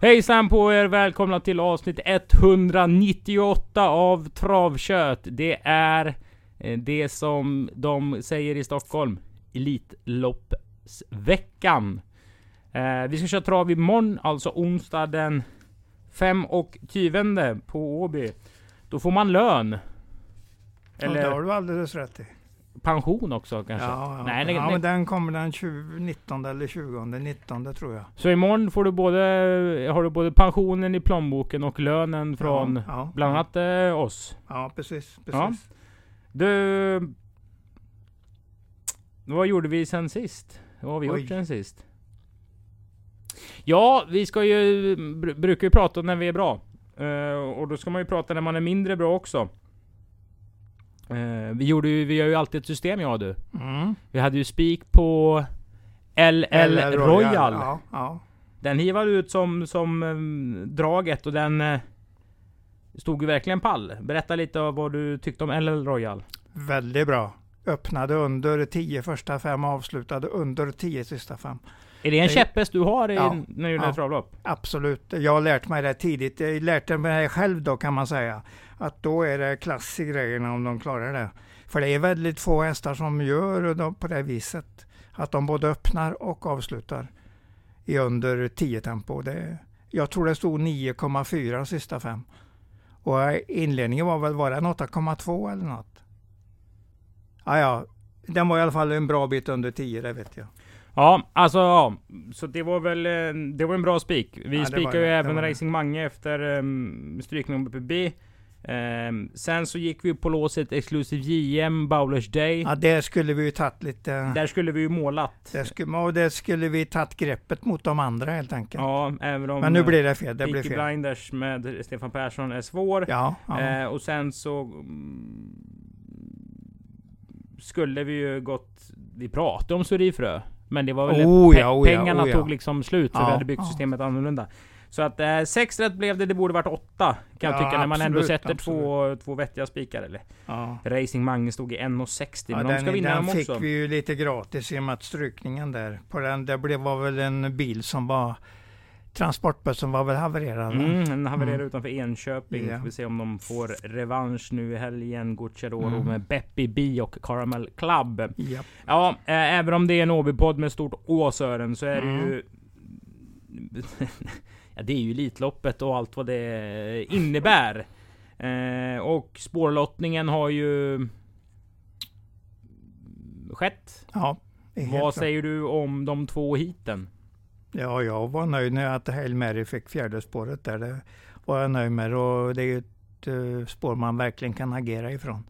Hejsan på er! Välkomna till avsnitt 198 av Travkött. Det är eh, det som de säger i Stockholm. Elitloppsveckan. Eh, vi ska köra trav imorgon, alltså onsdag den 5 och 20 på Åby. Då får man lön. Eller ja, det har du alldeles rätt i. Pension också kanske? Ja, ja. Nej, nej, ja men den kommer den 20, 19 eller 20, 19 tror jag. Så imorgon får du både, har du både pensionen i plånboken och lönen från ja, bland annat eh, oss? Ja, precis. precis. Du... Vad gjorde vi sen sist? Vad har vi Oj. gjort sen sist? Ja, vi ska ju... Brukar ju prata när vi är bra. Uh, och då ska man ju prata när man är mindre bra också. Uh, vi gjorde ju, vi har ju alltid ett system jag och du. Mm. Vi hade ju spik på LL, LL Royal. Royal. Ja, ja. Den hivade ut som, som um, draget och den uh, stod ju verkligen pall. Berätta lite om vad du tyckte om LL Royal. Väldigt bra. Öppnade under 10 första fem, avslutade under 10 sista fem. Är det en käpphäst du har i, ja, när du gör ja, travlopp? Absolut. Jag har lärt mig det tidigt. Jag lärde mig det själv då kan man säga. Att då är det klass i grejerna om de klarar det. För det är väldigt få hästar som gör på det viset. Att de både öppnar och avslutar i under 10 tempo. Det, jag tror det stod 9,4 sista fem. Och inledningen var väl, var det 8,2 eller något? Ja, ja, den var i alla fall en bra bit under 10, det vet jag. Ja, alltså ja. Så det var väl eh, det var en bra spik. Vi ja, spikade ju även Racing Mange efter um, strykning på PB. Um, sen så gick vi på låset Exclusive JM Bowlers Day. Ja, där skulle vi ju tagit lite... Där skulle vi ju målat. Där skulle, och där skulle vi tagit greppet mot de andra helt enkelt. Ja, även om... Men nu blir det fel. Det blir fel. Blinders med Stefan Persson är svår. Ja, ja. Uh, och sen så... Um, skulle vi ju gått... Vi pratade om Sorifrö. Men det var väl oh, ja, oh, pengarna oh, tog liksom slut för vi hade byggt systemet annorlunda. Så att eh, sex rätt blev det, det borde varit åtta. Kan jag tycka när man ändå sätter två, två vettiga spikar eller. Racing Mange stod i 1,60 ja, men de ska vinna den dem också. Den fick vi ju lite gratis i och med att strykningen där. På den, det blev, var väl en bil som var transportbussen var väl havererad? Mm, den havererade mm. utanför Enköping. Yeah. Får vi se om de får revansch nu i helgen. Gucciadoro mm. med Beppi B och Caramel Club. Yep. Ja, äh, även om det är en OB-podd med stort Å Sören, så är det ju... Ja, det är ju Elitloppet och allt vad det innebär. Eh, och spårlottningen har ju skett. Ja, Vad säger du om de två hiten? Ja, jag var nöjd när att Hail Mary fick fjärde spåret där. Det var jag nöjd med och det är ju ett uh, spår man verkligen kan agera ifrån.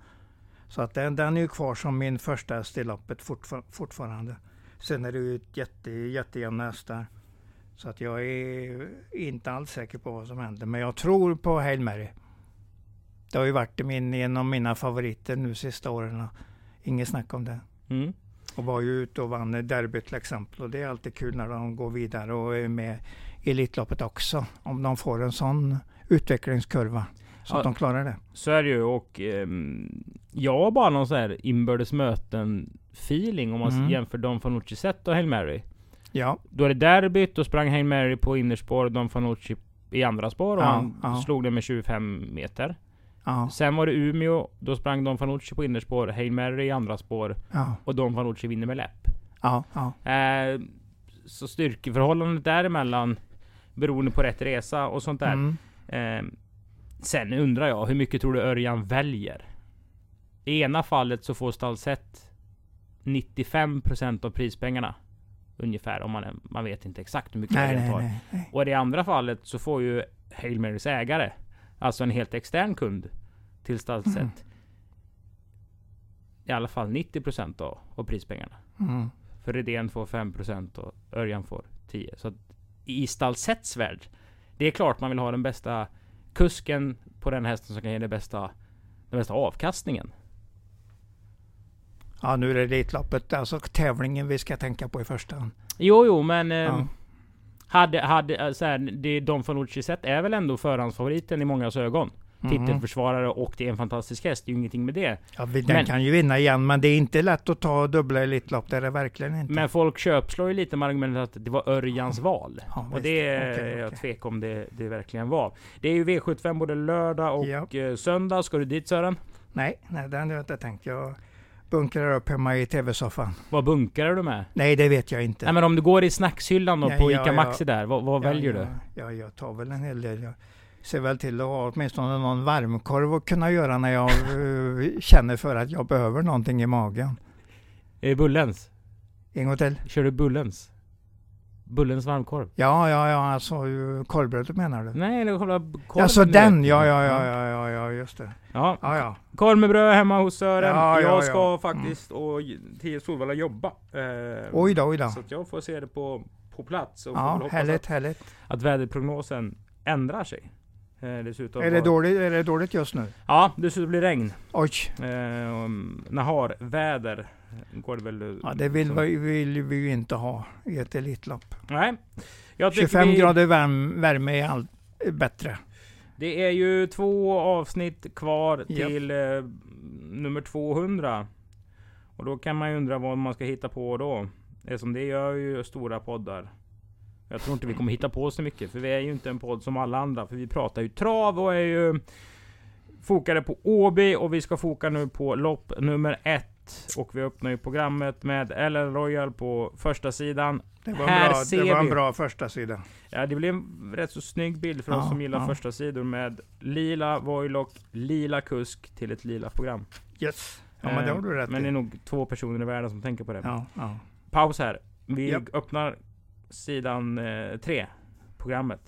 Så att den, den är ju kvar som min första häst i loppet fortfar fortfarande. Sen är det ju ett jätte, jättejämna hästar. Så att jag är inte alls säker på vad som händer. Men jag tror på Hail Mary. Det har ju varit min, en av mina favoriter nu sista åren. Inget snack om det. Mm och var ju ute och vann derby till exempel. Och det är alltid kul när de går vidare och är med i Elitloppet också. Om de får en sån utvecklingskurva. Så ja, att de klarar det. Så är det ju och eh, jag har bara någon sån här inbördes möten feeling om man mm. jämför Don Fanucci set och Hail Mary. Ja. Då är det derbyt, då sprang Hail Mary på innerspår, Don Fanucci i andra spår och ja, han ja. slog den med 25 meter. Ja. Sen var det Umeå, då sprang Don Fanucci på innerspår, Hail Mary i andra spår. Och Don Fanucci vinner med läpp. Eh, så styrkeförhållandet däremellan, beroende på rätt resa och sånt där. Mm. Eh, sen undrar jag, hur mycket tror du Örjan väljer? I ena fallet så får Stalsett 95% av prispengarna. Ungefär, om man, man vet inte exakt hur mycket nej, tar. Nej, nej, och i det andra fallet så får ju Hail Marys ägare Alltså en helt extern kund till Stalset. Mm. I alla fall 90% av, av prispengarna. Mm. För Redén får 5% och Örjan får 10. Så i Stalsets värld. Det är klart man vill ha den bästa kusken på den hästen som kan ge det bästa, den bästa avkastningen. Ja, nu är det Elitloppet, alltså tävlingen vi ska tänka på i första hand. Jo, jo, men... Eh, ja. Hade, hade, eh, så här, det Don Fanucci sett är väl ändå förhandsfavoriten i mångas ögon. titelförsvarare och det är en fantastisk häst. Det är ju ingenting med det. Ja, den men, kan ju vinna igen, men det är inte lätt att ta dubbla Elitlopp. Det är det verkligen inte. Men folk köpslår ju lite med argumentet att det var Örjans val. Ja, och det är okay, jag tvek om det, det verkligen var. Det är ju V75 både lördag och ja. Eh, söndag. Ska du dit Sören? Nej, nej det har jag inte tänkt. Jag bunkrar upp hemma i tv-soffan. Vad bunkrar du med? Nej, det vet jag inte. Nej, men om du går i snackshyllan då, ja, på ICA Maxi där, vad, vad väljer du? Ja, jag tar väl en hel del. Jag ser väl till att ha åtminstone någon varmkorv att kunna göra när jag uh, känner för att jag behöver någonting i magen. Är det Bullens? En gång till. Kör du Bullens? Bullens varmkorv? Ja, ja, ja, alltså korvbrödet menar du? Nej, det är själva korven. Alltså den, ja, ja, ja, ja, ja, ja, just det. Ja, ja, ja. Korv med bröd hemma hos Sören. Ja, jag ja, ska ja. faktiskt mm. och till Solvalla jobba. Eh, oj då, oj då. Så att jag får se det på, på plats. Och ja, härligt, att, härligt. Att väderprognosen ändrar sig. Eh, dessutom är, det dåligt, är det dåligt just nu? Ja, dessutom blir det regn. Oj. Eh, Nahar väder går det väl... Ja, det vill, vi, vill vi ju inte ha i ett Elitlopp. Nej. 25 vi... grader värme, värme är allt bättre. Det är ju två avsnitt kvar till eh, nummer 200. Och då kan man ju undra vad man ska hitta på då. Eftersom det gör ju stora poddar. Jag tror inte vi kommer hitta på så mycket. För vi är ju inte en podd som alla andra. För vi pratar ju trav och är ju fokade på Åby. Och vi ska foka nu på lopp nummer ett. Och vi öppnar ju programmet med LL Royal på första sidan. Det var, Här bra, ser det var en vi. bra första sida. Ja, det blev en rätt så snygg bild för ja, oss som gillar ja. första sidor med lila Voilock, lila kusk till ett lila program. Yes. Ja, men det har du rätt Men det är nog två personer i världen som tänker på det. Ja, ja. Paus här. Vi yep. öppnar sidan eh, tre, programmet.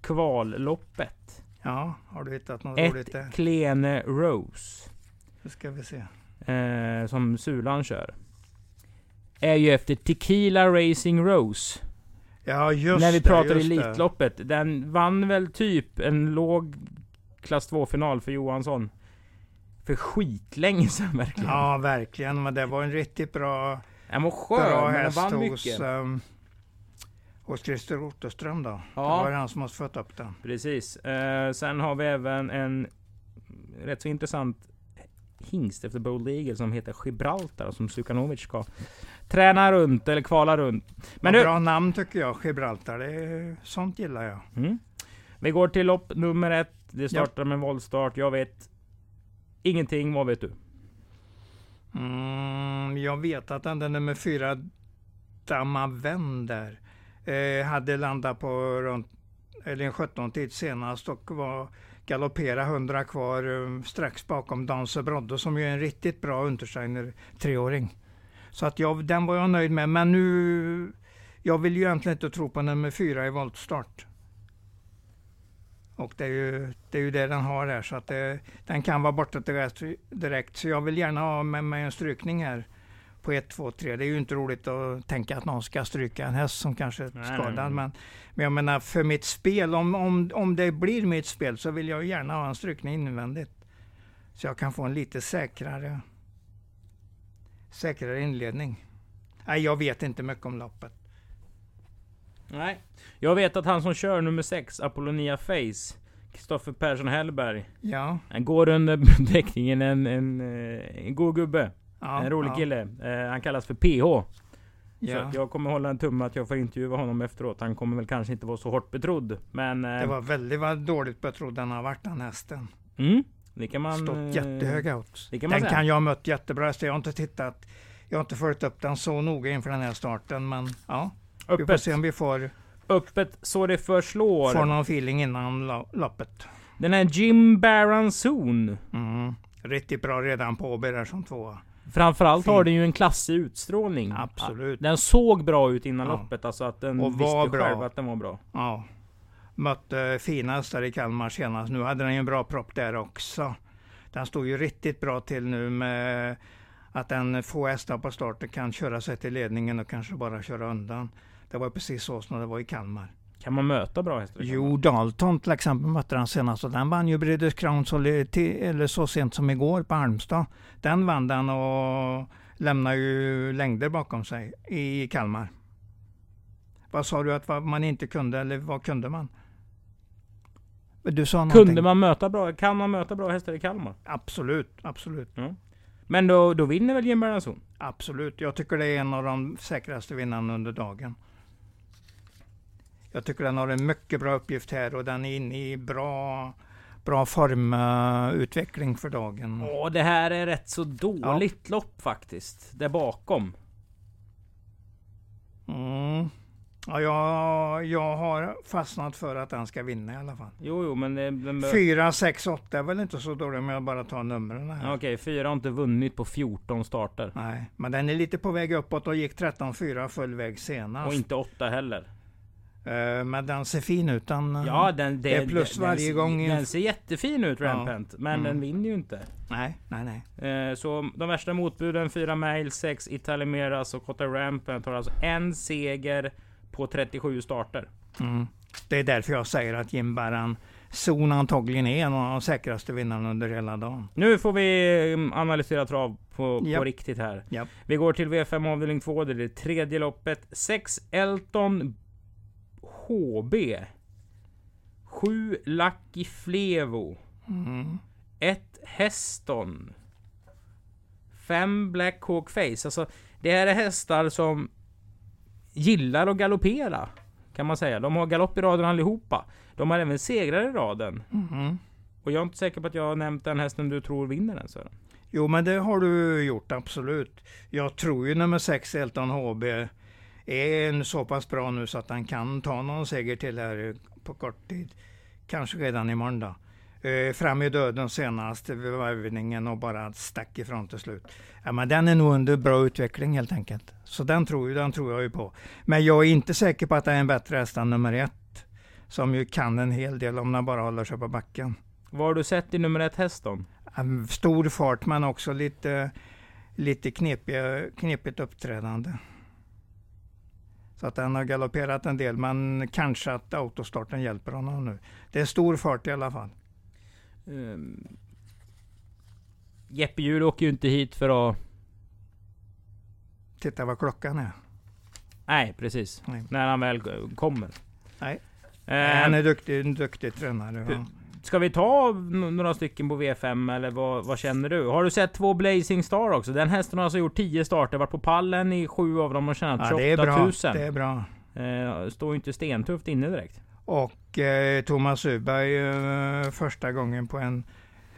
Kvalloppet. Ja, har du hittat något Ett roligt där? Ett Klene Rose. Nu ska vi se. Eh, som Sulan kör. Är ju efter Tequila Racing Rose. Ja, just När vi det, pratar Elitloppet. Den vann väl typ en låg klass 2-final för Johansson. För skitlänge sedan verkligen. Ja, verkligen. Men det var en riktigt bra... Den var skön, bra den vann mycket. Um, hos Christer Otterström då. Ja. Det var han som har fött upp den. Precis. Eh, sen har vi även en rätt så intressant hingst efter Bold Eagle som heter Gibraltar som Sukanovic ska träna runt eller kvala runt. Men ja, nu... Bra namn tycker jag, Gibraltar. Det är, sånt gillar jag. Mm. Vi går till lopp nummer ett. Det startar med våldstart. Jag vet ingenting. Vad vet du? Mm, jag vet att den där nummer fyra, Damma Vänder, eh, hade landat på runt, eller en 17 tid senast och var galoppera 100 kvar eh, strax bakom Danse Brodde som ju är en riktigt bra Untersteiner treåring. Så att jag, den var jag nöjd med. Men nu, jag vill ju egentligen inte tro på nummer fyra i voltstart. Och det är ju det, är ju det den har här, så att det, den kan vara borta direkt, direkt. Så jag vill gärna ha med mig en strykning här på 1, 2, 3. Det är ju inte roligt att tänka att någon ska stryka en häst som kanske är skadad. Men, men jag menar för mitt spel, om, om, om det blir mitt spel så vill jag gärna ha en strykning invändigt. Så jag kan få en lite säkrare, säkrare inledning. Nej, jag vet inte mycket om loppet. Nej. Jag vet att han som kör nummer 6, Apollonia Face, Kristoffer Persson Hellberg. Ja. Han går under beteckningen en, en, eh, en god gubbe. Ja, en rolig ja. kille. Eh, han kallas för PH. Ja. Så jag kommer hålla en tumme att jag får intervjua honom efteråt. Han kommer väl kanske inte vara så hårt betrodd. Men... Eh, det var väldigt vad dåligt betrodd han har varit den hästen. Mm. Det kan man... Stått eh, jättehöga odds. Den säga. kan jag ha mött jättebra hästar. Jag har inte tittat. Jag har inte följt upp den så noga inför den här starten. Men ja, Öppet. vi får se om vi får... Öppet så det förslår. Får någon feeling innan loppet. Den här Jim Barron Zone. Mm. Riktigt bra redan på där som tvåa. Framförallt fin. har den ju en klassig utstrålning. Absolut. Den såg bra ut innan ja. loppet. Alltså att den och visste bra. själv att den var bra. Ja. Mötte fina hästar i Kalmar senast. Nu hade den ju en bra propp där också. Den stod ju riktigt bra till nu med att den få hästar på starten kan köra sig till ledningen och kanske bara köra undan. Det var precis så som det var i Kalmar. Kan man möta bra hästar? Jo, Dalton till exempel mötte han senast och den vann ju Breeders Crown så, eller så sent som igår på Halmstad. Den vann den och lämnar ju längder bakom sig i Kalmar. Vad sa du att man inte kunde, eller vad kunde man? Du sa någonting. Kunde man möta bra, kan man möta bra hästar i Kalmar? Absolut, absolut. Ja. Men då, då vinner väl Jim Bernhardsson? Absolut. Jag tycker det är en av de säkraste vinnarna under dagen. Jag tycker den har en mycket bra uppgift här och den är inne i bra, bra formutveckling för dagen. Ja, det här är rätt så dåligt ja. lopp faktiskt. Där bakom. Mm. Ja, jag, jag har fastnat för att den ska vinna i alla fall. Jo, jo, men... Det, den 4, 6, 8 är väl inte så dåligt om jag bara tar numren här. Okej, 4 har inte vunnit på 14 starter. Nej, men den är lite på väg uppåt och gick 13-4 full väg senast. Och inte 8 heller. Uh, men den ser fin ut. Den, ja, den, det, är plus den, varje den, gång. Den ser jättefin ut, Rampant. Ja. Men mm. den vinner ju inte. Nej, nej, nej. Uh, så de värsta motbuden, 4 Mail, 6 Italimeras och Cotta Rampant har alltså en seger på 37 starter. Mm. Det är därför jag säger att Jim Barran Zon antagligen är en av de säkraste vinnarna under hela dagen. Nu får vi mm, analysera trav på, yep. på riktigt här. Yep. Vi går till V5 avdelning 2. Det är det tredje loppet. 6 Elton HB. 7 Lucky Flevo. 1 mm. Heston. 5 Black Hawk Face. Alltså, det här är hästar som gillar att galoppera. Kan man säga. De har galopp i raden allihopa. De har även segrar i raden. Mm. Och jag är inte säker på att jag har nämnt den hästen du tror vinner den Sören. Jo men det har du gjort absolut. Jag tror ju nummer 6 Elton HB är så pass bra nu så att han kan ta någon seger till här på kort tid. Kanske redan imorgon då. Eh, fram i döden senast vid varvningen och bara stack ifrån till slut. Ja, men den är nog under bra utveckling helt enkelt. Så den tror, den tror jag ju på. Men jag är inte säker på att det är en bättre häst än nummer ett. Som ju kan en hel del om den bara håller sig på backen. Vad har du sett i nummer ett häst då? Stor fart men också lite, lite knepiga, knepigt uppträdande. Så att den har galopperat en del men kanske att autostarten hjälper honom nu. Det är stor fart i alla fall. Um, Jeppe Hjul åker ju inte hit för att... Titta vad klockan är. Nej, precis. Nej. När han väl kommer. Nej. Uh, han är duktig, en duktig tränare. Ja. Ska vi ta några stycken på V5 eller vad, vad, känner du? Har du sett två Blazing Star också? Den hästen har alltså gjort 10 starter, varit på pallen i sju av dem och tjänat ja, 28 000. Det är bra. Eh, står ju inte stentufft inne direkt. Och eh, Thomas Uberg eh, första gången på en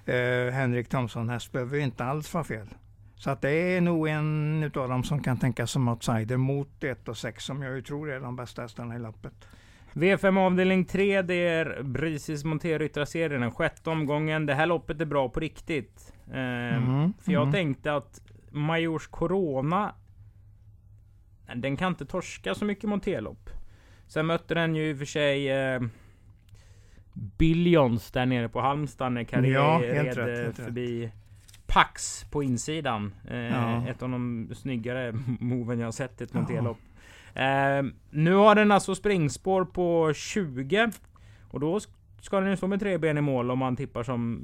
eh, Henrik Thomson-häst behöver inte alls vara fel. Så att det är nog en utav dem som kan tänkas som outsider mot 1 och 6 som jag ju tror är de bästa hästarna i loppet. V5 avdelning 3, det är Brisis Monterryttarserien, den sjätte omgången. Det här loppet är bra på riktigt. Eh, mm, för jag mm. tänkte att Majors Corona, den kan inte torska så mycket monterlopp. Sen mötte den ju i och för sig eh, Billions där nere på Halmstad när Carré ja, red rätt, förbi rätt. Pax på insidan. Eh, ja. Ett av de snyggare moven jag sett i ett monterlopp. Eh, nu har den alltså springspår på 20. Och då ska den ju stå med tre ben i mål om man tippar som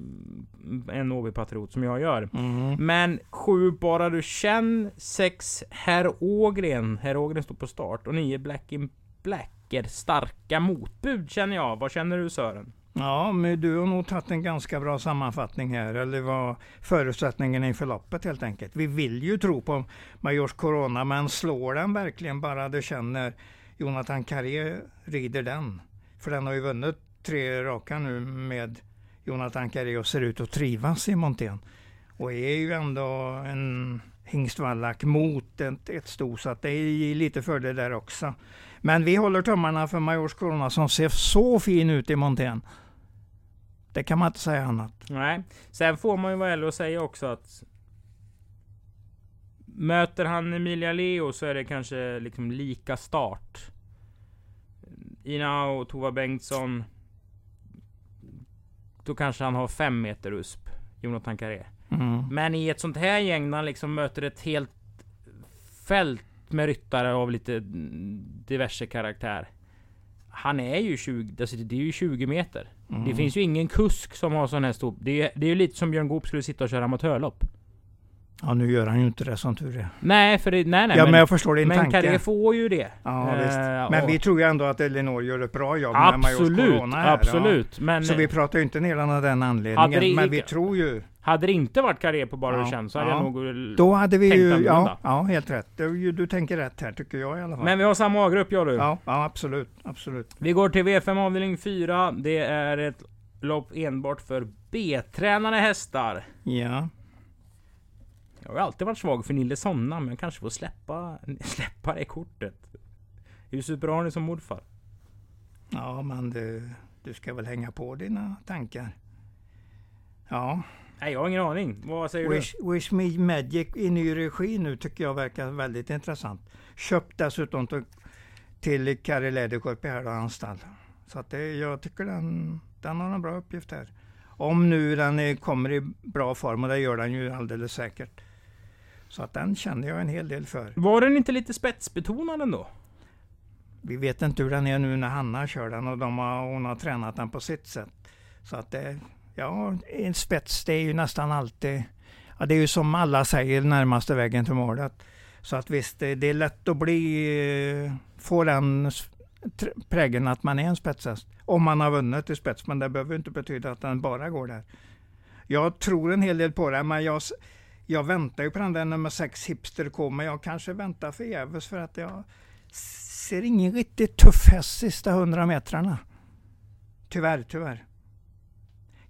en OB-patriot som jag gör. Mm. Men 7 bara du känn, 6 Herr Ågren. Herr Ågren står på start och 9 Black in Blacker. Starka motbud känner jag. Vad känner du Sören? Ja, men du har nog tagit en ganska bra sammanfattning här, eller vad förutsättningen inför loppet helt enkelt. Vi vill ju tro på Majors Corona, men slår den verkligen bara du känner Jonathan Carré rider den? För den har ju vunnit tre raka nu med Jonathan Carré och ser ut att trivas i montén. Och är ju ändå en hingstvallack mot ett, ett sto, så att det är lite fördel där också. Men vi håller tummarna för Majors Corona som ser så fin ut i montén. Det kan man inte säga annat. Nej. Sen får man ju vara ärlig och säga också att Möter han Emilia Leo så är det kanske liksom lika start. Ina och Tova Bengtsson. Då kanske han har fem meter USP. Jonathan Carré. Mm. Men i ett sånt här gäng när han liksom möter ett helt fält med ryttare av lite diverse karaktär han är ju 20, alltså det är ju 20 meter. Mm. Det finns ju ingen kusk som har sån här stor... Det är, det är ju lite som Björn Goop skulle sitta och köra amatörlopp. Ja, nu gör han ju inte det som tur är. Nej, för det, nej, nej. Ja, men, jag förstår din men tanke. Carré får ju det. Ja, Eh, visst. Men och- vi tror ju ändå att Elinor gör ett bra jobb med Absolut, Corona här. absolut. Men Ja. Så vi pratar ju inte ner av den anledningen. det- Men vi tror ju. hade det inte varit Carré på bara Ja, du känns så hade ja. jag nog... Då hade vi Tänkt ju... Ja, ja, helt rätt. Du, du tänker rätt här tycker jag i alla fall. Men vi har samma A-grupp jag och du. Ja, ja, absolut. Absolut. Vi går till V5 avdelning 4. Det är ett lopp enbart för B-tränade hästar. Ja. Jag har alltid varit svag för Nille Sonna, men jag kanske får släppa, släppa det kortet. Hur super ni som morfar? Ja, men du, du ska väl hänga på dina tankar. Ja. Nej, jag har ingen aning. Vad säger Wish, Wish Me Magic i ny regi nu tycker jag verkar väldigt intressant. Köpt dessutom till, till Kari Läderkorpi här och hans stall. Så att det, jag tycker den, den har en bra uppgift här. Om nu den är, kommer i bra form och det gör den ju alldeles säkert. Så att den känner jag en hel del för. Var den inte lite spetsbetonad ändå? Vi vet inte hur den är nu när Hanna kör den och de har, hon har tränat den på sitt sätt. Så att det, ja, en spets det är ju nästan alltid, ja det är ju som alla säger närmaste vägen till målet. Så att visst, det, är lätt att bli, eh, få den prägeln att man är en spetshäst. Om man har vunnit i spets, men det behöver inte betyda att den bara går där. Jag tror en hel del på det, men jag, jag väntar ju på den där nummer 6 Hipster K, men jag kanske väntar förgäves för att jag ser ingen riktigt tuff häst sista 100 metrarna. Tyvärr, tyvärr.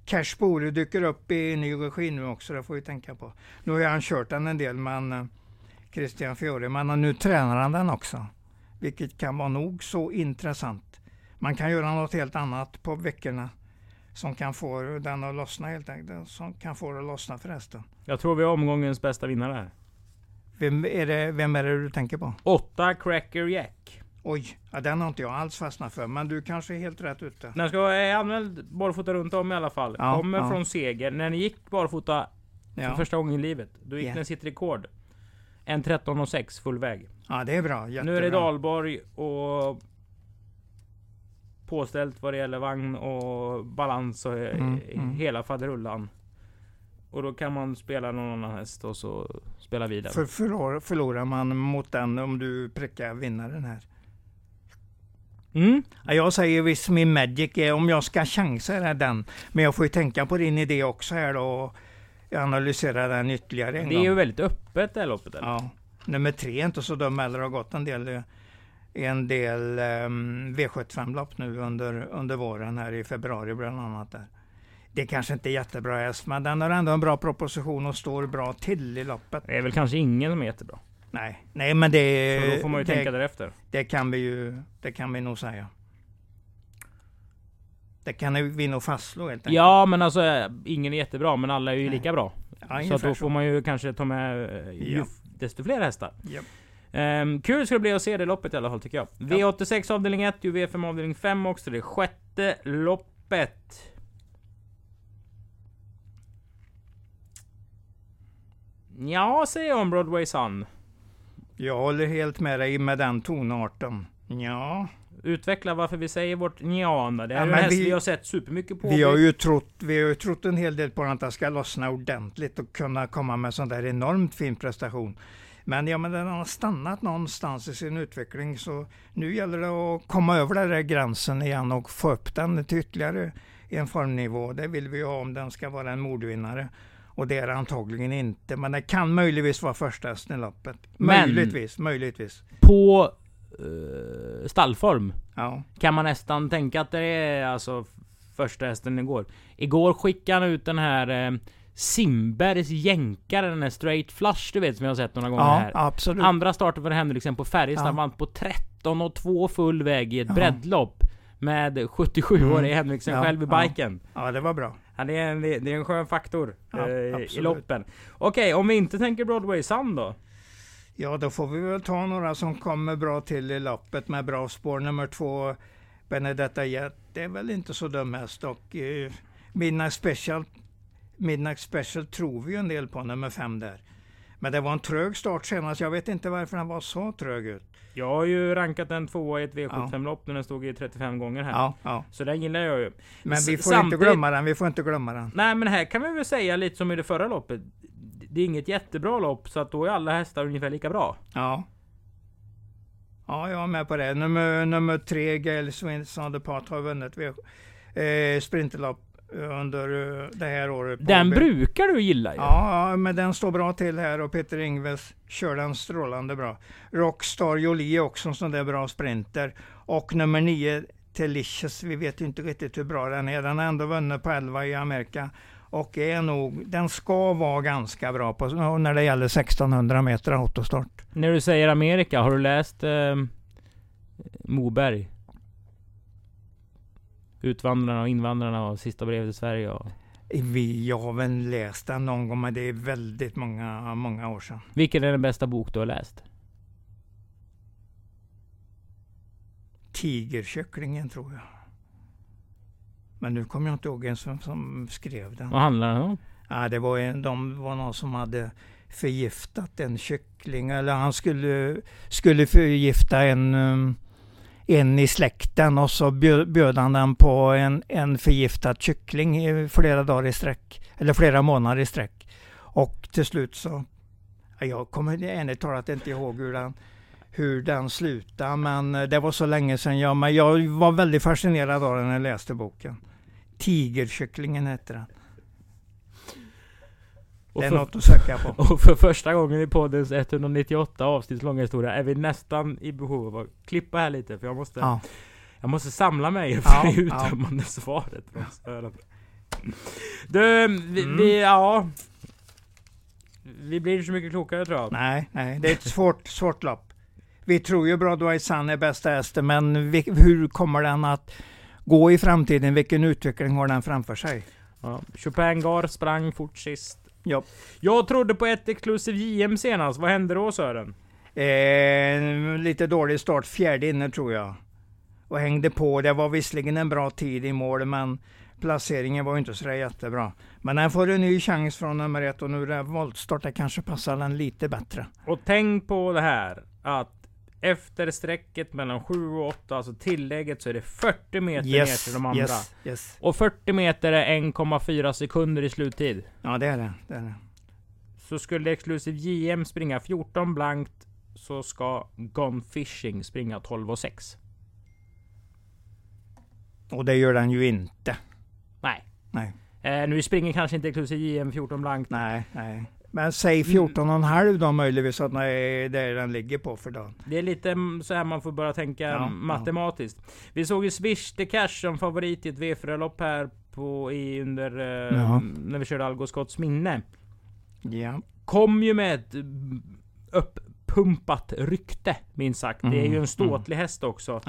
Cash Bore dyker upp i ny regi nu också, det får vi tänka på. Nu har han kört den en del, men eh, Christian Fiore, men eh, nu tränar han den också. Vilket kan vara nog så intressant. Man kan göra något helt annat på veckorna som kan få den att lossna helt enkelt. Som kan få det att lossna förresten. Jag tror vi har omgångens bästa vinnare här. Vem är det, vem är det du tänker på? 8 Cracker Jack. Oj, ja, den har inte jag alls fastnat för, men du kanske är helt rätt ute. Den ska vara anmäld barfota runt om i alla fall. Ja, Kommer ja. från seger. När ni gick barfota för första gången i livet, då gick Ja. den sitt rekord. En 13.06 full väg. ja det är bra. Jättebra. Nu är det Dalborg och påställt vad det gäller vagn och balans och Mm, eh, mm. hela faderullan. Och då kan man spela någon annan häst och så spela vidare. För, förlor, förlorar man mot den om du prickar vinnaren här. Mm. Ja, jag säger Wish Me Magic, är, om jag ska chansa är den. Men jag får ju tänka på din idé också här då. Och analysera den ytterligare en Det är gång. ju väldigt öppet det här loppet. Eller? Ja. Nummer tre är inte så dum heller. har gått en del, en del um, V75-lopp nu under, under våren här i februari bland annat. Där. Det kanske inte är jättebra häst, men den har ändå en bra proposition och står bra till i loppet. Det är väl kanske ingen som är jättebra. Nej, nej men det, Så då får man ju det, tänka därefter. det kan vi ju, det kan vi nog säga. Det kan vi nog fastslå helt enkelt. Ja men alltså eh, ingen är jättebra men alla är ju Nej. lika bra. ja, så då får man ju kanske ta med eh, ju Ja. desto fler hästar. Japp. Ehm, kul ska det bli att se det loppet i alla fall tycker jag. V86 avdelning 1, V5 avdelning 5 också. Det sjätte loppet. Ja, säger jag om Broadway Sun. Jag håller helt med dig med den tonarten. Ja, Utveckla varför vi säger vårt njana. Det är Ja, en häst vi... vi- har sett supermycket på. vi har ju trott, vi har ju trott en hel del på att den ska lossna ordentligt och kunna komma med sån där enormt fin prestation. Men ja, men den har stannat någonstans i sin utveckling så nu gäller det att komma över den där gränsen igen och få upp den till ytterligare en formnivå. Det vill vi ha om den ska vara en mordvinnare. Och det är det antagligen inte, men det kan möjligtvis vara första hästen i loppet. Möjligtvis, möjligtvis. På eh, stallform Ja. kan man nästan tänka att det är alltså första hästen igår. Igår skickade han ut den här eh, Simbergs jänkare, den här straight flush du vet som jag har sett några gånger Ja, här. absolut. Andra starten för Henriksen på Färjestad Ja. vann på 13 och 2 full väg i ett Ja. breddlopp. Med 77-årige Mm. Henriksen Ja, själv i biken. Ja, det var bra. Ja, det, är en, det är en skön faktor eh, i loppen. Okej, om vi inte tänker Broadway Sun då? Ja, då får vi väl ta några som kommer bra till i loppet med bra spår. Nummer två, Benedetta Jet, det är väl inte så dum häst. Och eh, Midnight Special, Midnight Special tror vi ju en del på, nummer fem där. Men det var en trög start senast. Jag vet inte varför den var så trög ut. Jag har ju rankat en tvåa i ett V75-lopp när den stod i 35 gånger här. Ja, ja. Så den gillar jag ju. Men vi får samtidigt- inte glömma den. Vi får inte glömma den. Nej men här kan vi väl säga lite som i det förra loppet. det är inget jättebra lopp så att då är alla hästar ungefär lika bra. Ja. Ja, jag är med på det. Nummer, nummer tre, Gail Swinson de Part, har vunnit eh, sprinterlopp under eh, det här året. Den brukar du gilla ju. Ja, men den står bra till här och Peter Ingves kör den strålande bra. Rockstar Jolie är också en sån där bra sprinter. Och nummer nio, Delicious, vi vet ju inte riktigt hur bra den är. Den har ändå vunnit på 11 i Amerika. Och är nog, den ska vara ganska bra på, när det gäller 1600 meter autostart. När du säger Amerika, har du läst eh, Moberg? Utvandrarna och invandrarna och Sista brevet till Sverige? Och... Vi, jag har väl läst den någon gång, men det är väldigt många, många år sedan. Vilken är den bästa bok du har läst? Tigerkycklingen tror jag. Men nu kommer jag inte ihåg vem som, som skrev den. Vad handlar den om? Ja, det var, en, de var någon som hade förgiftat en kyckling. Eller han skulle, skulle förgifta en, um, en i släkten och så bjöd han den på en, en förgiftad kyckling i flera dagar i sträck. Eller flera månader i sträck. Och till slut så... Jag kommer ärligt talat inte ihåg hur den, hur den slutade. Men eh, det var så länge sedan jag... Men jag var väldigt fascinerad av den när jag läste boken. Tigerkycklingen heter den det är för, något att söka på. Och för första gången i poddens 198 avsnitt långa historia är vi nästan i behov av att klippa här lite. För jag måste, ja. jag måste samla mig för ja, det uttömmande ja. svaret. Du, vi, mm. vi, ja. Vi blir inte så mycket klokare tror jag. Nej, nej. Det är ett svårt, svårt lopp. Vi tror ju Broadway Sun är bästa hästen, men vi, hur kommer den att gå i framtiden? Vilken utveckling har den framför sig? Ja. Chopin Gar sprang fort sist. Ja. Jag trodde på ett exklusiv JM senast. Vad hände då Sören? Eh, lite dålig start, fjärde inne tror jag. Och hängde på. Det var visserligen en bra tid i mål, men placeringen var inte så jättebra. Men den får en ny chans från nummer ett och nu är det voltstart. Det kanske passar den lite bättre. Och tänk på det här att efter strecket mellan 7 och 8, alltså tillägget, så är det 40 meter yes, ner till de andra. Yes, yes. Och 40 meter är 1,4 sekunder i sluttid. Ja, det är det. det, är det. Så skulle Exclusive JM springa 14 blankt, så ska Gone Fishing springa 12 och 6. Och det gör den ju inte. Nej. Nej. Eh, nu springer kanske inte Exclusive JM 14 blankt. Nej, nej. Men säg 14,5 mm. då möjligtvis att det är den ligger på för dagen. Det är lite så här man får börja tänka ja, matematiskt. Ja. Vi såg ju Swish the Cash som favorit i ett V4-lopp här på, i, under, eh, ja. när vi körde Algot Scotts minne. Ja. Kom ju med ett uppumpat rykte minst sagt. Mm, det är ju en mm, ståtlig mm. häst också.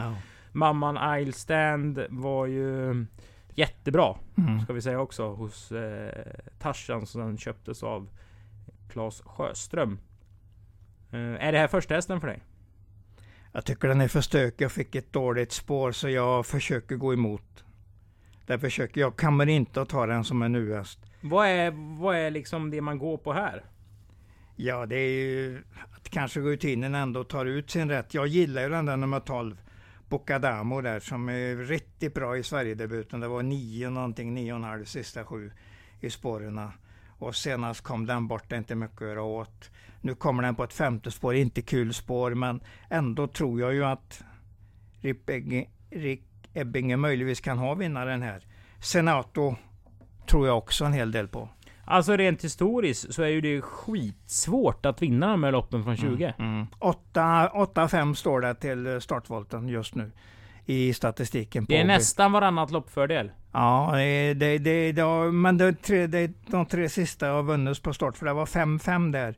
Mamman Isle Stand var ju jättebra, mm. ska vi säga också, hos eh, Tarzan som den köptes av Claes Sjöström. Uh, är det här första hästen för dig? Jag tycker den är för stökig. Jag fick ett dåligt spår så jag försöker gå emot. Där försöker jag. kommer inte att ta den som en U-häst. Vad är, vad är liksom det man går på här? Ja, det är ju att kanske rutinen ändå tar ut sin rätt. Jag gillar ju den där nummer 12. Bocadamo där som är riktigt bra i Sverigedebuten. Det var nio någonting, nio och en halv sista sju i spåren. Och senast kom den bort, det är inte mycket att göra åt. Nu kommer den på ett femte spår, inte kul spår, men ändå tror jag ju att Rick Ebbinge möjligtvis kan ha vinnaren här. Senato tror jag också en hel del på. Alltså rent historiskt så är ju det skitsvårt att vinna de här loppen från 20. Mm, mm. 8-5 står det till startvolten just nu i statistiken. det är nästan varannat loppfördel. Ja, det, det, det, det, men det, tre, det, de tre sista har vunnits på start, för det var 5-5 där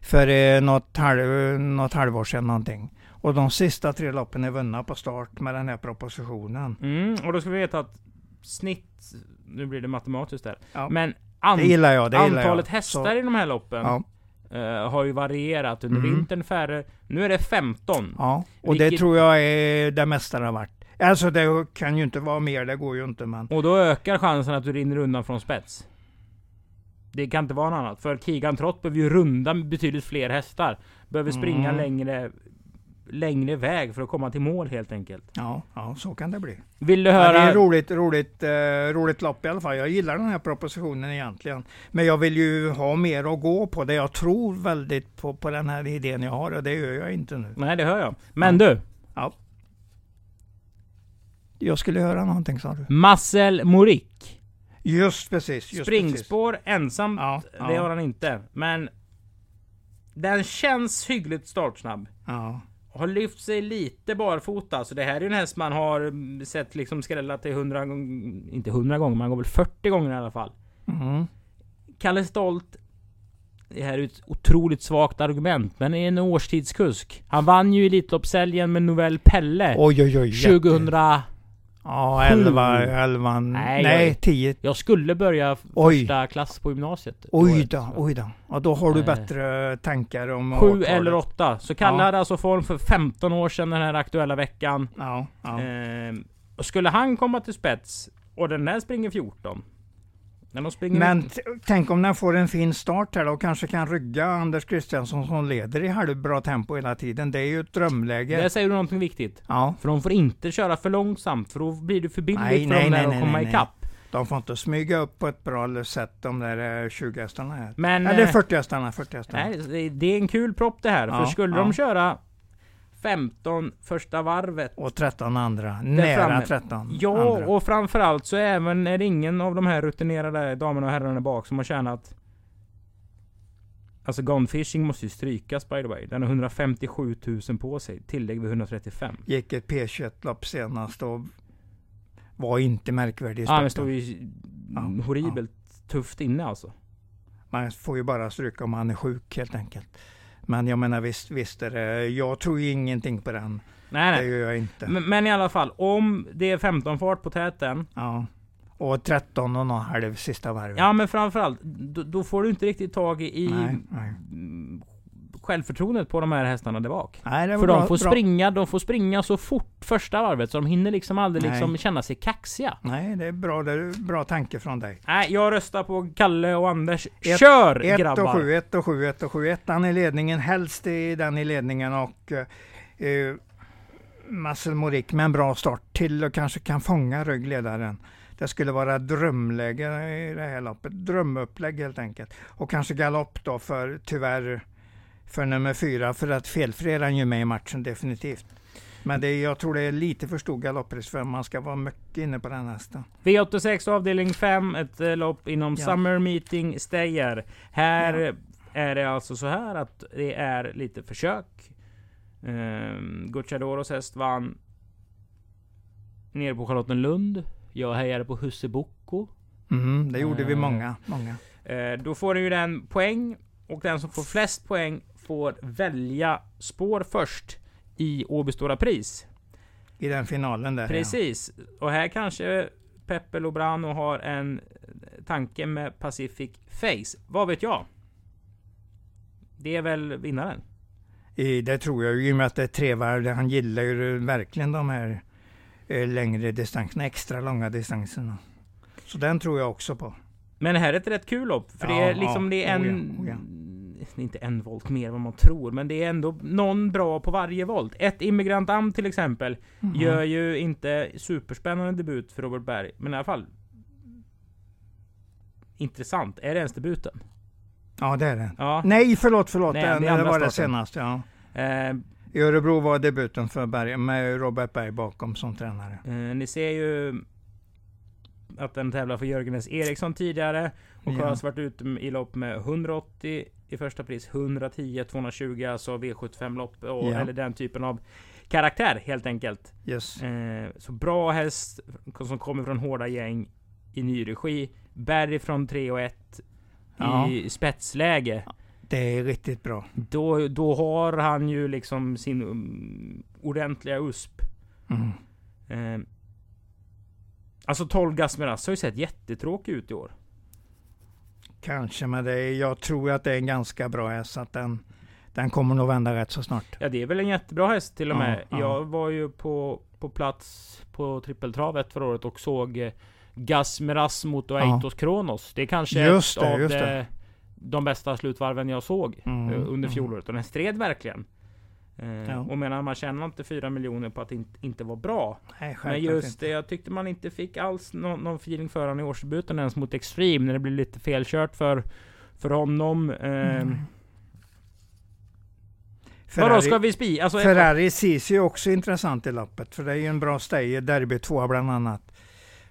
för eh, något, halv, något halvår sedan någonting. Och de sista tre loppen är vunna på start med den här propositionen. Mm, och då ska vi veta att snitt, nu blir det matematiskt där, ja. men an, jag, antalet jag. hästar Så. i de här loppen ja. Uh, har ju varierat. Under mm. vintern färre. Nu är det 15. Ja, och vilket... det tror jag är det mesta det har varit. Alltså det kan ju inte vara mer, det går ju inte men... Och då ökar chansen att du rinner undan från spets. Det kan inte vara något annat. För Kigan Trott behöver ju runda betydligt fler hästar. Behöver springa mm. längre längre väg för att komma till mål helt enkelt. Ja, ja så kan det bli. Vill du Ja, höra? det är roligt, roligt, eh, roligt lopp i alla fall. Jag gillar den här propositionen egentligen. Men jag vill ju ha mer att gå på. Det jag tror väldigt på, på den här idén jag har och det gör jag inte nu. Nej, det hör jag. Men du. Jag skulle höra någonting sa du? Marcel Morik. Just precis. Just Springspår ensamt, Ja, det ja. har han inte. Men den känns hyggligt startsnabb. Precis. Ja. Har lyft sig lite barfota. Så det här är ju en häst man har sett liksom skrälla till 100 gånger. Inte 100 gånger, man går väl 40 gånger i alla fall. Mm. Kalle Stolt. Det här är ett otroligt svagt argument, men är en årstidskusk. Han vann ju Elitloppshelgen med Novell Pelle. Oj, oj, oj. jätte- 2000... Ja, 11, 11, Nej, nej, jag- 10. Jag skulle börja Oj. första klass på gymnasiet. Oj året. då, oj då. Ja, då har du Eh. bättre tankar om Sju årtalet. eller åtta. Så Kalle Ja. alltså form för 15 år sedan den här aktuella veckan. Ja, ja. Ehm, och skulle han komma till spets och den där springer 14. Men tänk om den får en fin start här då och kanske kan rygga Anders Kristiansson som leder i halvbra tempo hela tiden. Det är ju ett drömläge. Där säger du någonting viktigt. Ja, För de får inte köra för långsamt för då blir det för billigt Nej, för nej, dem där att komma nej, ikapp. de får inte smyga upp på ett bra sätt de där eh, 20 hästarna här. Men... Eller eh, 40 hästarna, 40 hästarna. nej, det- det är en kul propp det här. Ja, för skulle ja. de köra 15 första varvet Och 13 andra. Nära framme. 13 Ja, andra. och framförallt så även är det ingen av de här rutinerade damerna och herrarna bak som har tjänat... Alltså Gone Fishing måste ju strykas by the way. Den har 157 000 på sig. Tillägg vid 135. Gick ett P21-lopp senast och var inte märkvärdig i Ja, men starten. står ju Ja, horribelt tufft inne alltså. Man får ju bara stryka om man är sjuk helt enkelt. Men jag menar visst, visst är det, jag tror ju ingenting på den. Nej, Det nej. gör jag inte. Men, men i alla fall, om det är 15 fart på täten. Ja. Och 13 och någon halv sista varvet. Ja, men framförallt, då, då får du inte riktigt tag i Nej, nej. Självförtroendet på de här hästarna där bak. Nej, det var För bra, de får bra. springa, de får springa så fort första varvet så de hinner liksom aldrig Nej. liksom känna sig kaxiga. Nej, det är bra, det är bra tanke från dig. Nej, jag röstar på Kalle och Anders. Ett- Kör 1 och grabbar! 7, 1 och 7, 1 och 7. Ettan i ledningen, helst i den i ledningen och eh, Marcel Morik med en bra start till och kanske kan fånga ryggledaren. Det skulle vara drömläge i det här loppet. Drömupplägg helt enkelt. Och kanske galopp då för, tyvärr, för nummer fyra. För att felfri är han ju med i matchen definitivt. Men det, jag tror det är lite för stor galopprisk för man ska vara mycket inne på den hästen. V86 avdelning 5, ett eh, lopp inom Ja. Summer Meeting Stayer. Här är det alltså så här att det är lite försök. Um, Gucciadoros häst vann nere på Charlottenlund. Jag hejade på Husse Bocco. Mm, det gjorde vi Eh. många. många. Eh, då får ju den poäng och den som får flest poäng får välja spår först i Åby Stora Pris. I den finalen där. ja. Precis. Och här kanske Peppe Lobrano har en tanke med Pacific Face. Vad vet jag? Det är väl vinnaren? Det tror jag ju, i och med att det är tre varv. Han gillar ju verkligen de här eh, längre distanserna, extra långa distanserna. Så den tror jag också på. Men det här är ett rätt kul lopp. För det Ja, är liksom ja. det är Oh ja, en... oh ja. Det är inte en volt mer än vad man tror, men det är ändå någon bra på varje volt. Ett Immigrant Am till exempel Mhm. gör ju inte superspännande debut för Robert Berg, men i alla fall intressant. Är det ens debuten? Ja, det är det. Ja. Nej, förlåt, förlåt. Nej, det, det det var det starten. senaste. Ja. Eh, I Örebro var debuten för Berg, med Robert Berg bakom som tränare. eh, ni ser ju att den tävlar för Jörgen S. Eriksson tidigare och Ja. har alltså varit ute i lopp med 180 i första pris, 110, 220, alltså V75 lopp och, Ja. eller den typen av karaktär helt enkelt. Yes. Eh, så bra häst som kommer från hårda gäng i ny regi. Berg från 3 och 1 Ja. i spetsläge. Det är riktigt bra. Då, då har han ju liksom sin um, ordentliga USP. Mm. Eh, alltså 12 Gasmeras har ju sett jättetråkig ut i år. Kanske, men det är, jag tror att det är en ganska bra häst. Att den, den kommer nog vända rätt så snart. Ja det är väl en jättebra häst till och Ja, med. ja. Jag var ju på, på plats på trippeltravet förra året och såg eh, Gasmeras mot Ja. Aitos Kronos. Det är kanske Just ett det, av det, det. de bästa slutvarven jag såg Mm, eh, under mm. fjolåret. Och den stred verkligen. Eh, Ja. Och menar man tjänar inte 4 miljoner på att inte, inte var bra. Nej, Men just det, jag tyckte man inte fick alls någon, någon feeling för honom i årsdebuten ens mot Extreme. När det blev lite felkört för, för honom. Eh, Mm. Vadå, ska vi spi? Alltså, Ferrari Sisi är också intressant i loppet, för det är ju en bra stay, Derby 2 bland annat.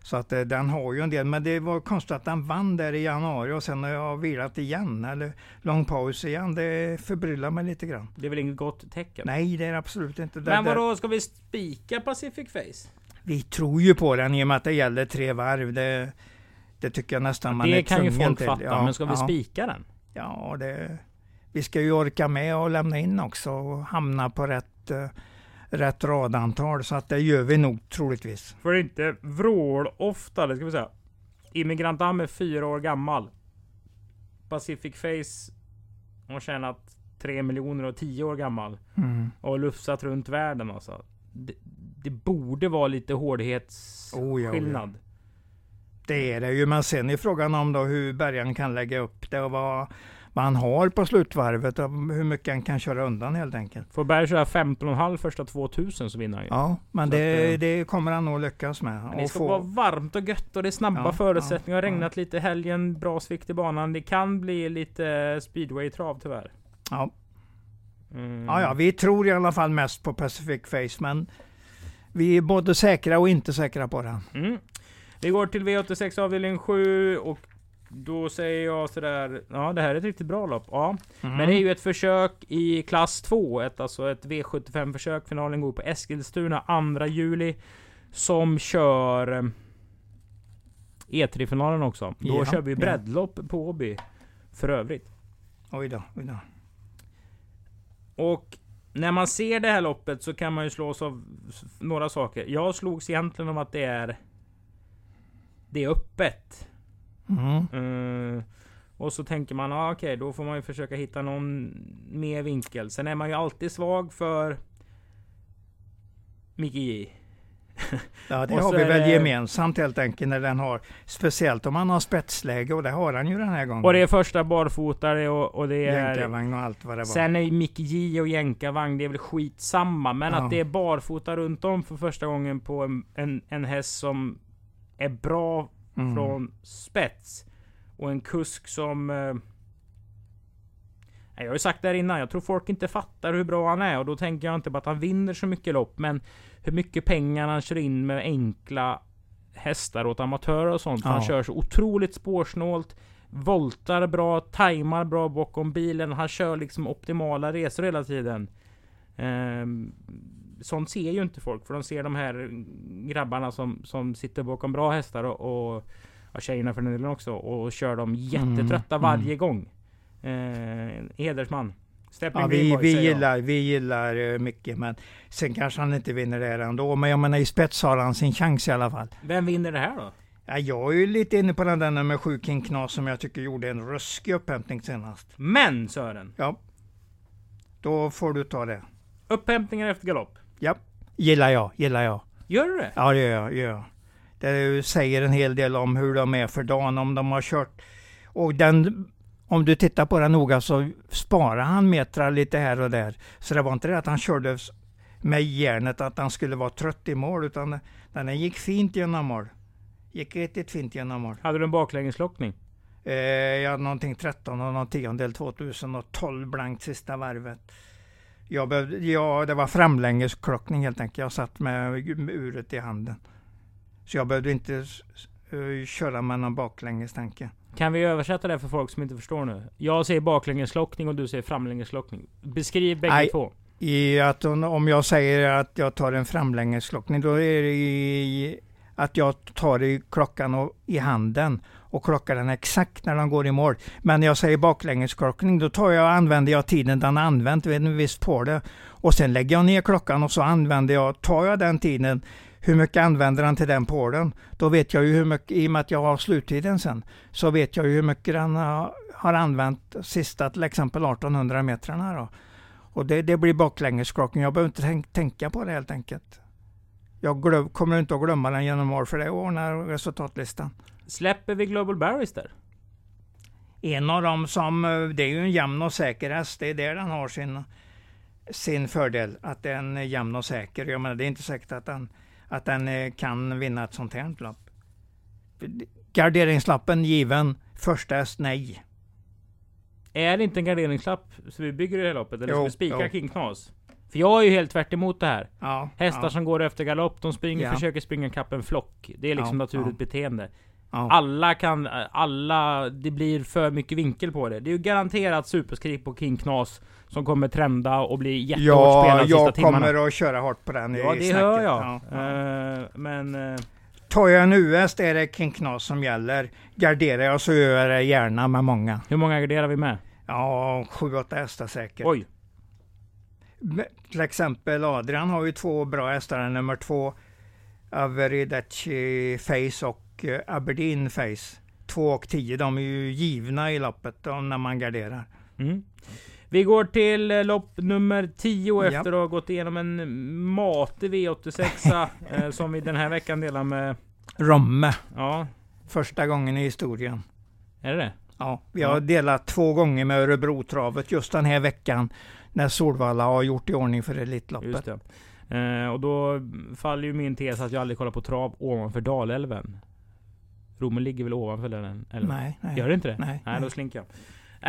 Så att eh, den har ju en del, men det var konstigt att den vann där i januari och sen har jag vilat igen, eller lång paus igen. Det förbryllar mig lite grann. Det är väl inget gott tecken? Nej, det är absolut inte. Det, Men vadå, ska vi spika Pacific Face? Vi tror ju på den i och med att det gäller tre varv. Det, det tycker jag nästan man det är kan ju tvungen folk till. fatta, Ja, men ska vi ja. spika den? Ja, det, vi ska ju orka med och lämna in också och hamna på rätt, eh, rätt radantal. Så att det gör vi nog troligtvis. För inte vrål ofta, det ska vi säga. Immigrant Am är fyra år gammal. Pacific Face har tjänat 3 miljoner och 10 år gammal. Mm. Och lufsat runt världen alltså. Det, det borde vara lite hårdhetsskillnad. Oh ja, oh ja. Det är det ju, men sen är frågan om då hur bärgaren kan lägga upp det och vad, vad han har på slutvarvet och hur mycket han kan köra undan helt enkelt. Får Berg köra 15,5 första 2000 så vinner han ju. Ja, men det, att, eh, det kommer han nog lyckas med. Men det ska få- vara varmt och gött och det är snabba Ja, förutsättningar. ja, Det regnat lite i helgen, bra svikt i banan. Det kan bli lite speedway-trav tyvärr. Ja. Mm. Ja, ja, vi tror i alla fall mest på Pacific Face, men vi är både säkra och inte säkra på den. Mm. Vi går till V86 avdelning 7 och då säger jag sådär, ja det här är ett riktigt bra lopp. Ja. Mm. Men det är ju ett försök i klass 2, ett, alltså ett V75 försök. Finalen går på Eskilstuna 2 juli. Som kör eh, E3-finalen också. Då Ja, kör vi ja. breddlopp på Åby. För övrigt. Oj då, oj då. Och när man ser det här loppet så kan man ju slås av några saker. Jag slogs egentligen om att det är... Det är öppet. Mm. Eh, och så tänker man, ah, okej, då får man ju försöka hitta någon mer vinkel. Sen är man ju alltid svag för Micke J. Ja, det har vi väl det- gemensamt helt enkelt när den har, speciellt om man har spetsläge och det har han ju den här gången. Och det är första barfotare och, och det är... Jänkarvagn och allt vad det var. Sen är ju Micke J och jänkarvagn, det är väl skitsamma. Men Ja. att det är barfota runt om för första gången på en, en, en häst som är bra Mm. från spets. Och en kusk som... Eh, jag har ju sagt det här innan, jag tror folk inte fattar hur bra han är. Och då tänker jag inte på att han vinner så mycket lopp. Men hur mycket pengar han kör in med enkla hästar åt amatörer och sånt. För Han Ja. kör så otroligt spårsnålt. Voltar bra, tajmar bra bakom bilen. Han kör liksom optimala resor hela tiden. Ehm, sånt ser ju inte folk. För de ser de här grabbarna som, som sitter bakom bra hästar och, och ja, tjejerna för den delen också. Och kör dem jättetrötta Mm, varje gång. Eh, hedersman. Stepping Ja, vi, Greenboy, vi, jag. gillar, vi gillar eh, mycket, men sen kanske han inte vinner det här ändå. Men jag menar i spets har han sin chans i alla fall. Vem vinner det här då? Ja, jag är ju lite inne på den där nummer sju King Knas som jag tycker gjorde en ruskig upphämtning senast. Men Sören! Ja, då får du ta det. Upphämtningar efter galopp. Ja, gillar jag, gillar jag. Gör du det? Ja, det gör jag. Gör jag. Det säger en hel del om hur de är för dagen, om de har kört. Och den, om du tittar på den noga så sparar han metrar lite här och där. Så det var inte det att han körde med järnet att han skulle vara trött i mål, utan den gick fint genom mål. Gick riktigt fint genom mål. Hade du en baklängeslockning? Eh, jag hade någonting 13 och någon tiondel 2012 blankt sista varvet. Jag behövde, ja, det var framlängesklockning helt enkelt. Jag satt med, med uret i handen. Så jag behövde inte eh, köra med någon baklängestanke. Kan vi översätta det för folk som inte förstår nu? Jag säger baklängeslockning och du säger framlängeslockning. Beskriv bägge Nej. två. I att om om jag säger att jag tar en framlängesklockning, då är det i, att jag tar i klockan och, i handen och klockar den exakt när den går i mål. Men när jag säger baklängesklockning, då tar jag, använder jag tiden den använt vid en viss påle. Och sen lägger jag ner klockan och så använder jag, tar jag den tiden, hur mycket använder den till den pålen? Då vet jag ju hur mycket, i och med att jag har sluttiden sen, så vet jag ju hur mycket den har, har använt sista till exempel 1800 metrarna då. Och det, det blir baklängesklockan. Jag behöver inte tänk, tänka på det helt enkelt. Jag glöm, kommer inte att glömma den genom år för det ordnar resultatlistan. Släpper vi Global Barrister? En av dem som, eh, det är ju en jämn och säker häst, det är där den har sin sin fördel, att den är jämn och säker. Jag menar, det är inte säkert att den, att den eh, kan vinna ett sånt här lopp. Garderingslappen given, första häst nej. Är det inte en garderingslapp så vi bygger det här loppet? Eller ska Jo, vi spika. King Knas? För jag är ju helt tvärt emot det här. Ja, Hästar ja, som går efter galopp, de springer, Ja. försöker springa kapp en flock. Det är liksom naturligt beteende. Ja. Alla kan, alla, det blir för mycket vinkel på det. Det är ju garanterat superskrik på King Knas som kommer trenda och bli jättehårt Ja, spelad sista jag timmarna. kommer att köra hårt på den Ja, i det snacket. hör jag. Ja. Eh, men... eh, Tar jag en US är det King Knas som gäller. Garderar jag så gör jag det gärna med många. hur många garderar vi med? Ja, sju, åtta hästar säkert. Oj! Till exempel Adrian har ju två bra hästar. Nummer två Averidachi Face och eh, Aberdeen Face. Två och tio, de är ju givna i loppet när man garderar. Mm. Vi går till eh, lopp nummer 10 Ja. efter att ha gått igenom en matig V86 eh, som vi den här veckan delar med... Romme, Ja, första gången i historien. är det det? Ja, vi har Ja. delat två gånger med Örebrotravet just den här veckan när Solvalla har gjort i ordning för Elitloppet. Just det. Eh, och då faller ju min tes att jag aldrig kollar på trav ovanför Dalälven. Romme ligger väl ovanför den älven? Nej, nej. Gör det inte det? Nej, Nej, då slinker jag.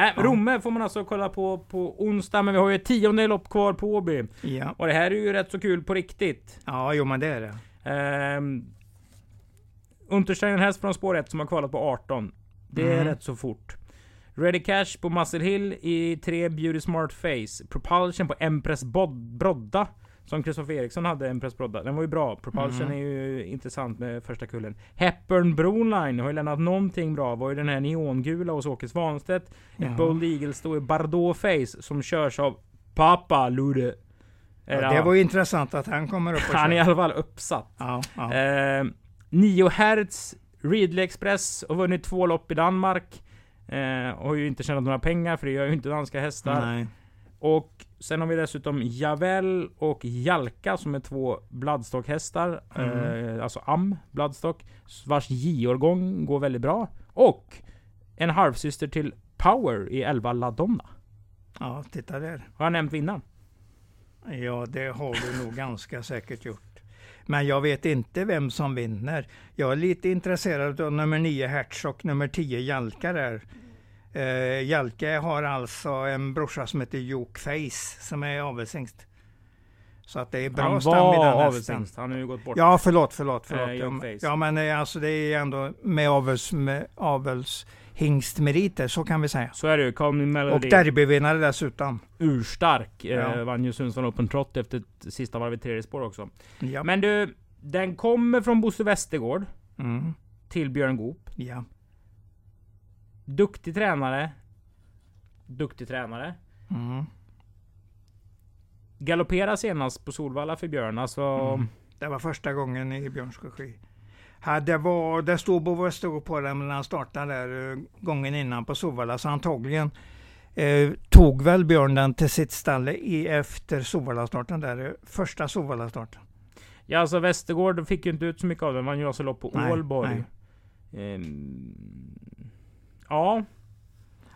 Äh, Ja. Romme får man alltså kolla på på onsdag, men vi har ju ett tionde lopp kvar på Åby. Ja. Och det här är ju rätt så kul på riktigt. ja, jo men det är det. Ehm, Untersteiner häst från spår 1 som har kvalat på 18. Det är Mm. rätt så fort. Ready Cash på Muscle Hill i 3 Beauty Smart Face. Propulsion på Empress Bod- Brodda. Som Kristoffer Eriksson hade, Empress Brodda. Den var ju bra. Propulsion Mm. är ju intressant med första kullen. Hepburn Broline har ju lämnat någonting bra. Var ju den här neongula hos Åke Svanstedt. Ja. Ett Bold Eagle står i Bardot Face som körs av Pappa Lude. Ja, det var ju intressant att han kommer upp och Han är i kör. alla fall uppsatt. Ja, ja. Eh, 9 Hertz, Ridley Express och vunnit två lopp i Danmark. Eh, och har ju inte tjänat några pengar för det gör ju inte danska hästar. Nej. Och sen har vi dessutom Javel och Jalka som är två Bloodstock-hästar. Mm. Eh, alltså AM Bloodstock. Vars J-årgång går väldigt bra. Och en halvsyster till Power i 11 Ladonna. ja, titta där. Har jag nämnt vinnaren? Ja, det har du nog ganska säkert gjort. Men jag vet inte vem som vinner. Jag är lite intresserad av nummer 9 Hertz och nummer 10 Jalka där. Uh, Jalke har alltså en brorsa som heter Joke Face som är avelshingst. Så att det är bra Han stam i var den hästen. avelshingst. Han har ju gått bort. Ja, förlåt, förlåt, förlåt. Eh, ja, men- eh, alltså det är ändå med avels, med avelshingstmeriter, så kan vi säga. Så är det ju. Och derbyvinnare dessutom. urstark. Eh, Ja. vann ju Sundsvall Open Trot efter sista varv i tredje spår också. Ja. Men du, den kommer från Bosse Westergård Mm. till Björn Goop. ja. Duktig tränare. Duktig tränare. Mm. Galopperade senast på Solvalla för Björn. Alltså, Mm. Det var första gången i Björns regi. Ja, det, var, det stod Bo Westergård på den när han startade där eh, gången innan på Solvalla. Så antagligen eh, tog väl Björn den till sitt stall i, efter Solvalla-starten där. eh, Första Solvalla-starten. ja, alltså Westergård fick ju inte ut så mycket av den. Vann ju alltså lopp på Ålborg. Ehm, ja,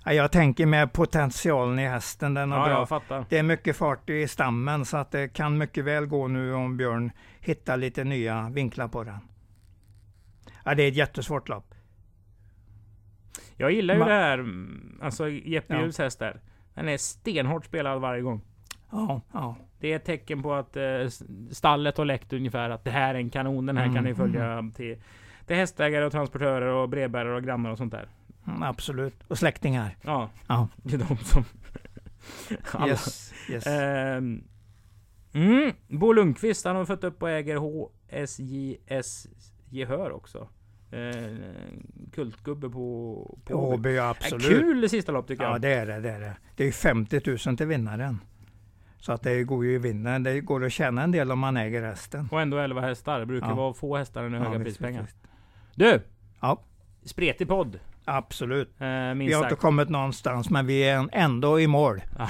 Ja, jag tänker med potentialen i hästen. Den har ja, bra. Det är mycket fart i stammen så att det kan mycket väl gå nu om Björn hittar lite nya vinklar på den. Ja, det är ett jättesvårt lopp. Jag gillar ju Ma- det här. mm, Alltså Jeppe Ja. Juhls häst där. Den är stenhårt spelad varje gång. Ja, ja. Det är ett tecken på att eh, stallet har läckt ungefär att det här är en kanon. Den här kan Mm, ni följa till, till hästägare och transportörer och brevbärare och grannar och sånt där. Mm, absolut. Och släktingar. Ja, Ja. det är de som... Alla. Yes, yes. Ehm, mm, Bo Lundqvist, han har fått upp och äger HSJS Gehör också. Eh, kultgubbe på, på Åby. Ja, Äh, absolut. Kul det sista lopp tycker Ja, jag. det är det. Det är, det. det är ju 50 000 till vinnaren. Så att det går ju att vinna. Det går att tjäna en del om man äger hästen. Och ändå 11 hästar. Det brukar Ja. vara få hästar Ja, höga visst, prispengar. visst, visst. Du! Ja. Spretig podd. Absolut. Eh, Vi har sagt. inte kommit någonstans, men vi är ändå i mål.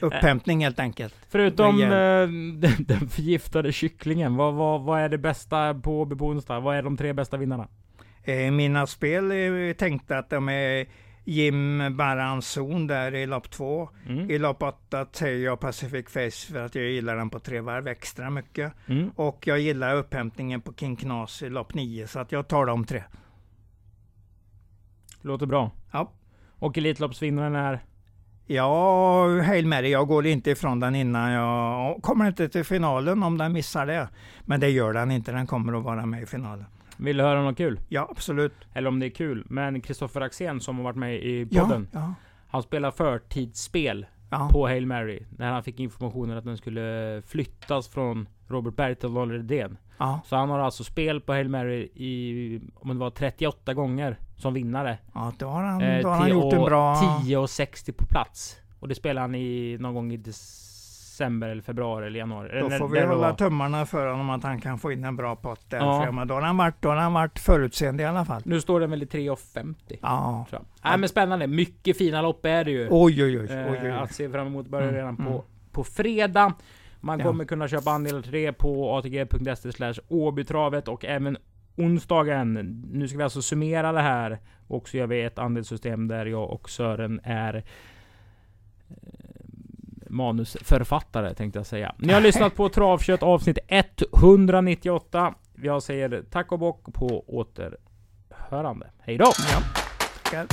Upphämtning helt enkelt. Förutom eh, den, den förgiftade kycklingen. Vad, vad, vad är det bästa på Åby? Vad är de tre bästa vinnarna? Eh, mina spel är tänkta att de är Jim Baranzon där i lopp två. Mm. I lopp åtta jag Pacific Face för att jag gillar den på tre varv extra mycket. Mm. Och jag gillar upphämtningen på King Knas i lopp nio så att jag tar de tre. Låter bra. Ja. Och Elitloppsvinnaren är? Ja, Hail Mary, jag går inte ifrån den innan jag kommer inte till finalen om den missar det. Men det gör den inte, den kommer att vara med i finalen. Vill du höra något kul? Ja, absolut. Eller om det är kul. Men Kristoffer Axén som har varit med i Ja, podden. ja, Han spelar förtidsspel ja. på Hail Mary. När han fick informationen att den skulle flyttas från Robert Berg till Lolly Redén. ja, Så han har alltså spel på Hail Mary i, om det var 38 gånger som vinnare. ja då har han, Eh, då har han gjort en och bra... 10 och 60 på plats. Och det spelar han i någon gång i december eller februari eller januari. Då Eller får vi hålla var. tummarna för honom att han kan få in en bra pott där. Ja. För, men då, har han varit, då har han varit förutseende i alla fall. Nu står den väl i 3,50. Ja. tror jag. Nej men spännande. Mycket fina lopp är det ju. Oj, oj, oj. oj, Eh, oj, oj. Att se fram emot börjar Mm, redan på, mm. på fredag. Man Ja. kommer kunna köpa till det på atg.se slash Åbytravet och även onsdagen. Nu ska vi alltså summera det här. Och så gör vi ett andelssystem där jag och Sören är manusförfattare tänkte jag säga. Ni har lyssnat på Travkött avsnitt 198. Jag säger tack och bock på återhörande. Hej då! Ja.